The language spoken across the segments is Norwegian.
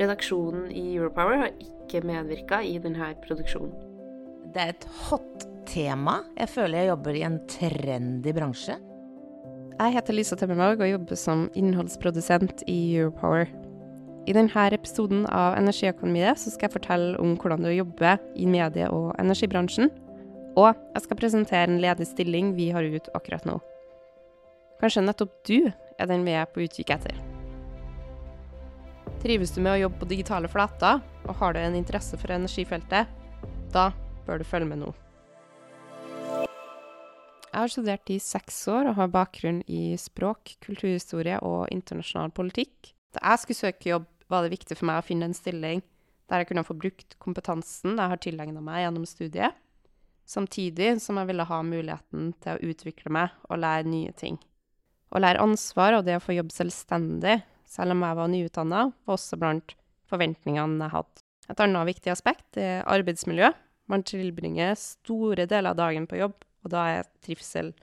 Redaksjonen i Europower har ikke medvirka i denne produksjonen. Det er et hot tema. Jeg føler jeg jobber i en trendy bransje. Jeg heter Lisa Temmervåg og jobber som innholdsprodusent i Europower. I denne episoden av Energiøkonomiet så skal jeg fortelle om hvordan du jobber i medie- og energibransjen. Og jeg skal presentere en ledig stilling vi har ut akkurat nå. Kanskje nettopp du er den vi er på utkikk etter. Trives du med å jobbe på digitale flater, og har du en interesse for energifeltet, da bør du følge med nå. Jeg har studert i seks år og har bakgrunn i språk, kulturhistorie og internasjonal politikk. Da jeg skulle søke jobb, var det viktig for meg å finne en stilling der jeg kunne få brukt kompetansen jeg har tilegna meg gjennom studiet, samtidig som jeg ville ha muligheten til å utvikle meg og lære nye ting. Å lære ansvar og det å få jobbe selvstendig, selv om jeg var nyutdanna, var også blant forventningene jeg hadde. Et annet viktig aspekt er arbeidsmiljø. Man tilbringer store deler av dagen på jobb, og da er trivsel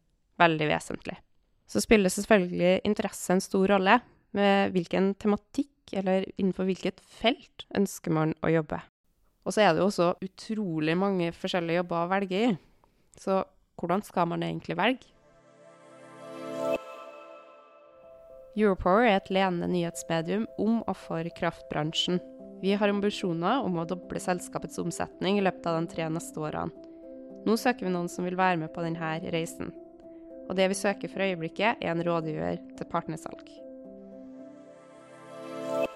veldig vesentlig. Så spiller selvfølgelig interesse en stor rolle med hvilken tematikk eller innenfor hvilket felt ønsker man å jobbe. Og så er det jo også utrolig mange forskjellige jobber å velge i. Så hvordan skal man egentlig velge? Europower er et ledende nyhetsmedium om og for kraftbransjen. Vi har ambisjoner om å doble selskapets omsetning i løpet av de tre neste årene. Nå søker vi noen som vil være med på denne reisen. Og det vi søker for øyeblikket, er en rådgiver til partnersalg.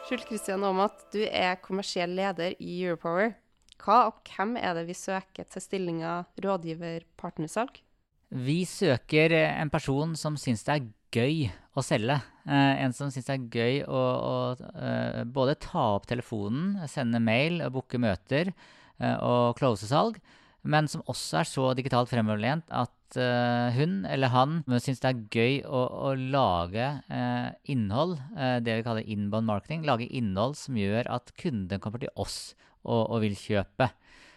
Skjult Kristian Aamodt, du er kommersiell leder i Europower. Hva og hvem er det vi søker til stillinga rådgiver-partnersalg? Vi søker en person som syns det er gøy å selge. Eh, en som syns det er gøy å, å uh, både ta opp telefonen, sende mail, booke møter uh, og close salg, men som også er så digitalt fremoverlent at hun eller han syns det er gøy å, å lage innhold, det vi kaller inbound marketing, lage innhold som gjør at kunden kommer til oss og, og vil kjøpe.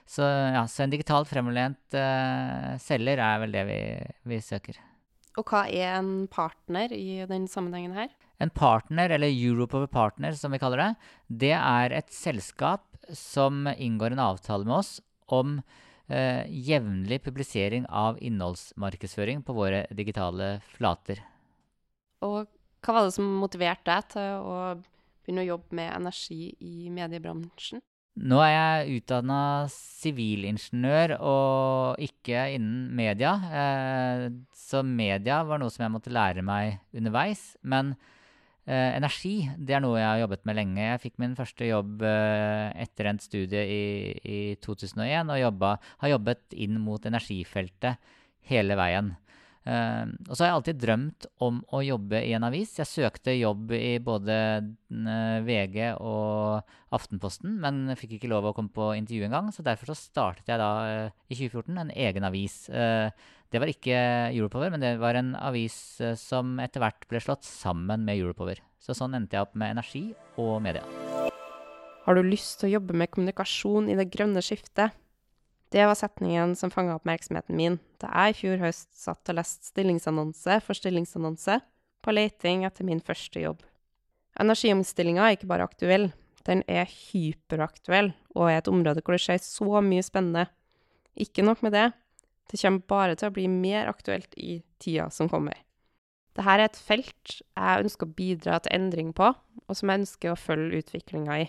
Så, ja, så en digitalt fremoverlent selger er vel det vi, vi søker. Og hva er en partner i den sammenhengen her? En partner, eller Europower Partner som vi kaller det, det er et selskap som inngår en avtale med oss om eh, jevnlig publisering av innholdsmarkedsføring på våre digitale flater. Og hva var det som motiverte deg til å begynne å jobbe med energi i mediebransjen? Nå er jeg utdanna sivilingeniør og ikke innen media. Eh, så media var noe som jeg måtte lære meg underveis. Men eh, energi det er noe jeg har jobbet med lenge. Jeg fikk min første jobb eh, etter endt studie i, i 2001 og jobba, har jobbet inn mot energifeltet hele veien. Uh, og så har jeg alltid drømt om å jobbe i en avis. Jeg søkte jobb i både uh, VG og Aftenposten, men fikk ikke lov å komme på intervju engang. Så derfor så startet jeg da uh, i 2014 en egen avis. det var ikke Europower, men det var en avis som etter hvert ble slått sammen med Europower. Så sånn endte jeg opp med energi og media. Har du lyst til å jobbe med kommunikasjon i det grønne skiftet? Det var setningen som fanga oppmerksomheten min da jeg i fjor høst satt og leste stillingsannonse for stillingsannonse på leiting etter min første jobb. Energiomstillinga er ikke bare aktuell, den er hyperaktuell og er et område hvor det skjer så mye spennende. Ikke nok med det, det kommer bare til å bli mer aktuelt i tida som kommer. Dette er et felt jeg ønsker å bidra til endring på, og som jeg ønsker å følge utviklinga i.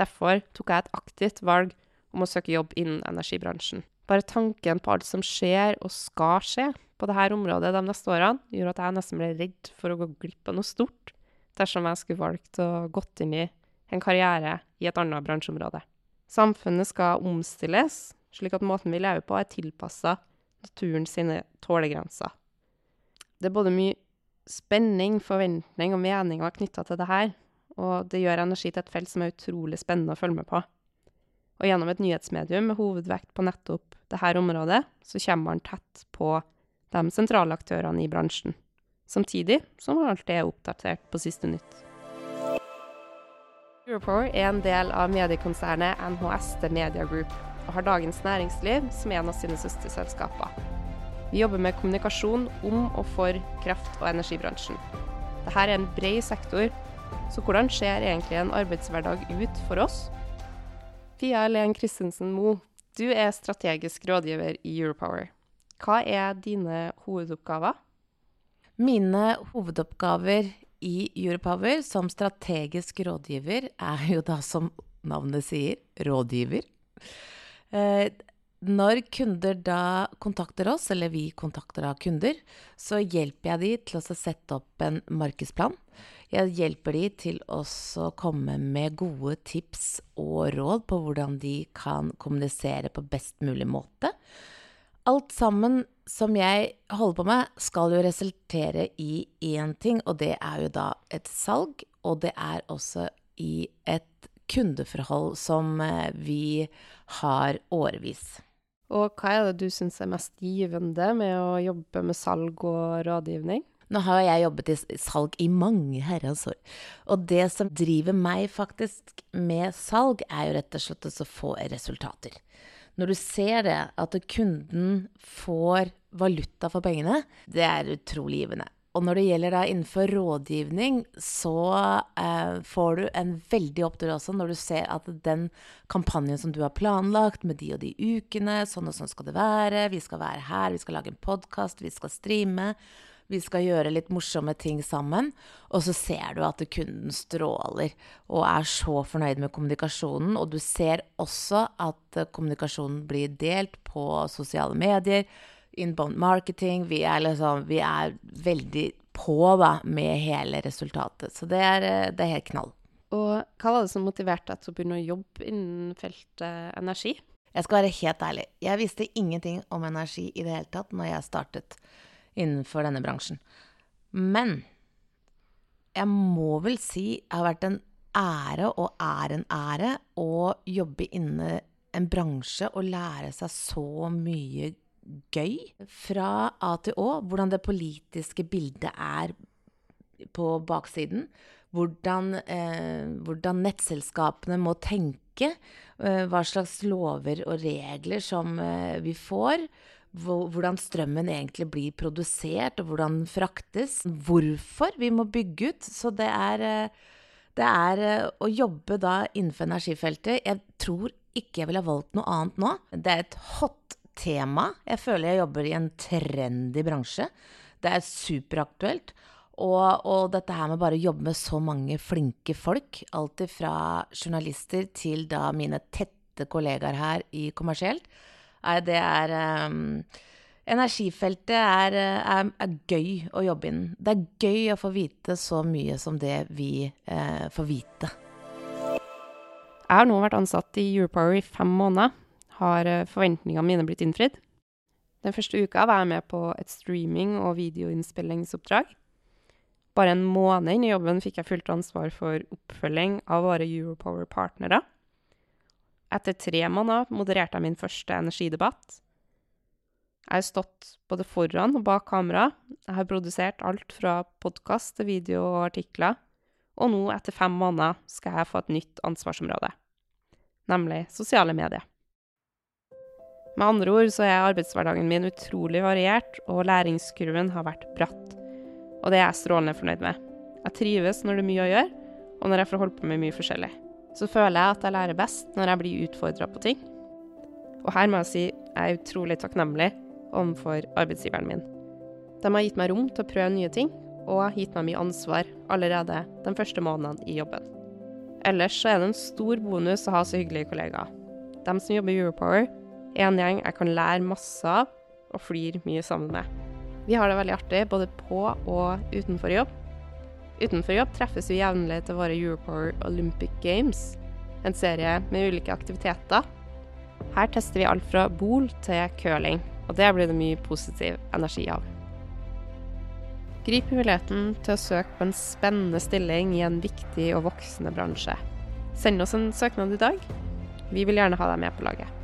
Derfor tok jeg et aktivt valg om å søke jobb innen energibransjen. Bare tanken på alt som skjer og skal skje på dette området de neste årene, gjorde at jeg nesten ble redd for å gå glipp av noe stort dersom jeg skulle valgt å gått inn i en karriere i et annet bransjeområde. Samfunnet skal omstilles, slik at måten vi lever på, er tilpassa naturen sine tålegrenser. Det er både mye spenning, forventning og meninger knytta til det her, og det gjør energi til et felt som er utrolig spennende å følge med på. Og gjennom et nyhetsmedium med hovedvekt på nettopp dette området, så kommer han tett på de sentrale aktørene i bransjen. Samtidig som han alltid er oppdatert på siste nytt. Europower er en del av mediekonsernet NHST Media Group og har Dagens Næringsliv som en av sine søsterselskaper. Vi jobber med kommunikasjon om og for kraft- og energibransjen. Dette er en bred sektor, så hvordan ser egentlig en arbeidshverdag ut for oss? Pia Len Christensen Moe, du er strategisk rådgiver i Europower. Hva er dine hovedoppgaver? Mine hovedoppgaver i Europower som strategisk rådgiver er jo da, som navnet sier, rådgiver. Eh, når kunder da kontakter oss, eller vi kontakter da kunder, så hjelper jeg de til å sette opp en markedsplan. Jeg hjelper de til å komme med gode tips og råd på hvordan de kan kommunisere på best mulig måte. Alt sammen som jeg holder på med, skal jo resultere i én ting, og det er jo da et salg. Og det er også i et kundeforhold som eh, vi har årevis. Og hva er det du syns er mest givende med å jobbe med salg og rådgivning? Nå har jeg jobbet i salg i mange herrens år. Og det som driver meg faktisk med salg, er jo rett og slett å få resultater. Når du ser det, at kunden får valuta for pengene, det er utrolig givende. Og når det gjelder da innenfor rådgivning, så eh, får du en veldig opptur også når du ser at den kampanjen som du har planlagt med de og de ukene, sånn og sånn skal det være, vi skal være her, vi skal lage en podkast, vi skal streame, vi skal gjøre litt morsomme ting sammen. Og så ser du at kunden stråler og er så fornøyd med kommunikasjonen. Og du ser også at kommunikasjonen blir delt på sosiale medier inbound marketing. Vi er, liksom, vi er veldig på da, med hele resultatet. Så det er, eh, det er, helt knall. Og hva var det som motiverte deg til å begynne å jobbe innen feltet energi? Jeg skal være helt ærlig. Jeg visste ingenting om energi i det hele tatt når jeg startet innenfor denne bransjen. Men jeg må vel si det har vært en ære, og er en ære, å jobbe innen en bransje og lære seg så mye gøy fra A til Å. Hvordan det politiske bildet er på baksiden. Hvordan, eh, hvordan nettselskapene må tenke. Eh, hva slags lover og regler som eh, vi får. Hvordan strømmen egentlig blir produsert, og hvordan den fraktes. Hvorfor vi må bygge ut. Så det er, eh, det er eh, å jobbe da innenfor energifeltet Jeg tror ikke jeg ville ha valgt noe annet nå. Det er et hot tema. Jeg føler jeg jobber i en trendy bransje. Det er superaktuelt. Og, og, dette her med bare å jobbe med så mange flinke folk, alt fra journalister til da mine tette kollegaer her i kommersielt, det er um, Energifeltet er, er, er, gøy å jobbe innen. Det er gøy å få vite så mye som det vi eh, får vite. Jeg har nå vært ansatt i Europower i fem måneder har eh, forventningene mine blitt innfridd. Den første uka var jeg med på et streaming- og videoinnspillingsoppdrag. Bare en måned inn i jobben fikk jeg fullt ansvar for oppfølging av våre Europower-partnere. Etter tre måneder modererte jeg min første energidebatt. Jeg har stått både foran og bak kamera. Jeg har produsert alt fra podkast til video og artikler. Og nå, etter fem måneder, skal jeg få et nytt ansvarsområde, nemlig sosiale medier. Med andre ord så er arbeidshverdagen min utrolig variert, og læringskurven har vært bratt. Og det er jeg strålende fornøyd med. Jeg trives når det er mye å gjøre, og når jeg får holde på med mye forskjellig. Så føler jeg at jeg lærer best når jeg blir utfordra på ting. Og her må jeg si jeg er utrolig takknemlig overfor arbeidsgiveren min. De har gitt meg rom til å prøve nye ting, og gitt meg mye ansvar allerede de første månedene i jobben. Ellers så er det en stor bonus å ha så hyggelige kollegaer. De som jobber i Europower, er en gjeng jeg kan lære masse av og flire mye sammen med. Vi har det veldig artig både på og utenfor jobb. Utenfor jobb treffes vi jevnlig til våre Europower Olympic Games, en serie med ulike aktiviteter. Her tester vi alt fra bol til curling, og det blir det mye positiv energi av. Grip muligheten til å søke på en spennende stilling i en viktig og voksende bransje. Send oss en søknad i dag Vi vil gjerne ha deg med på laget.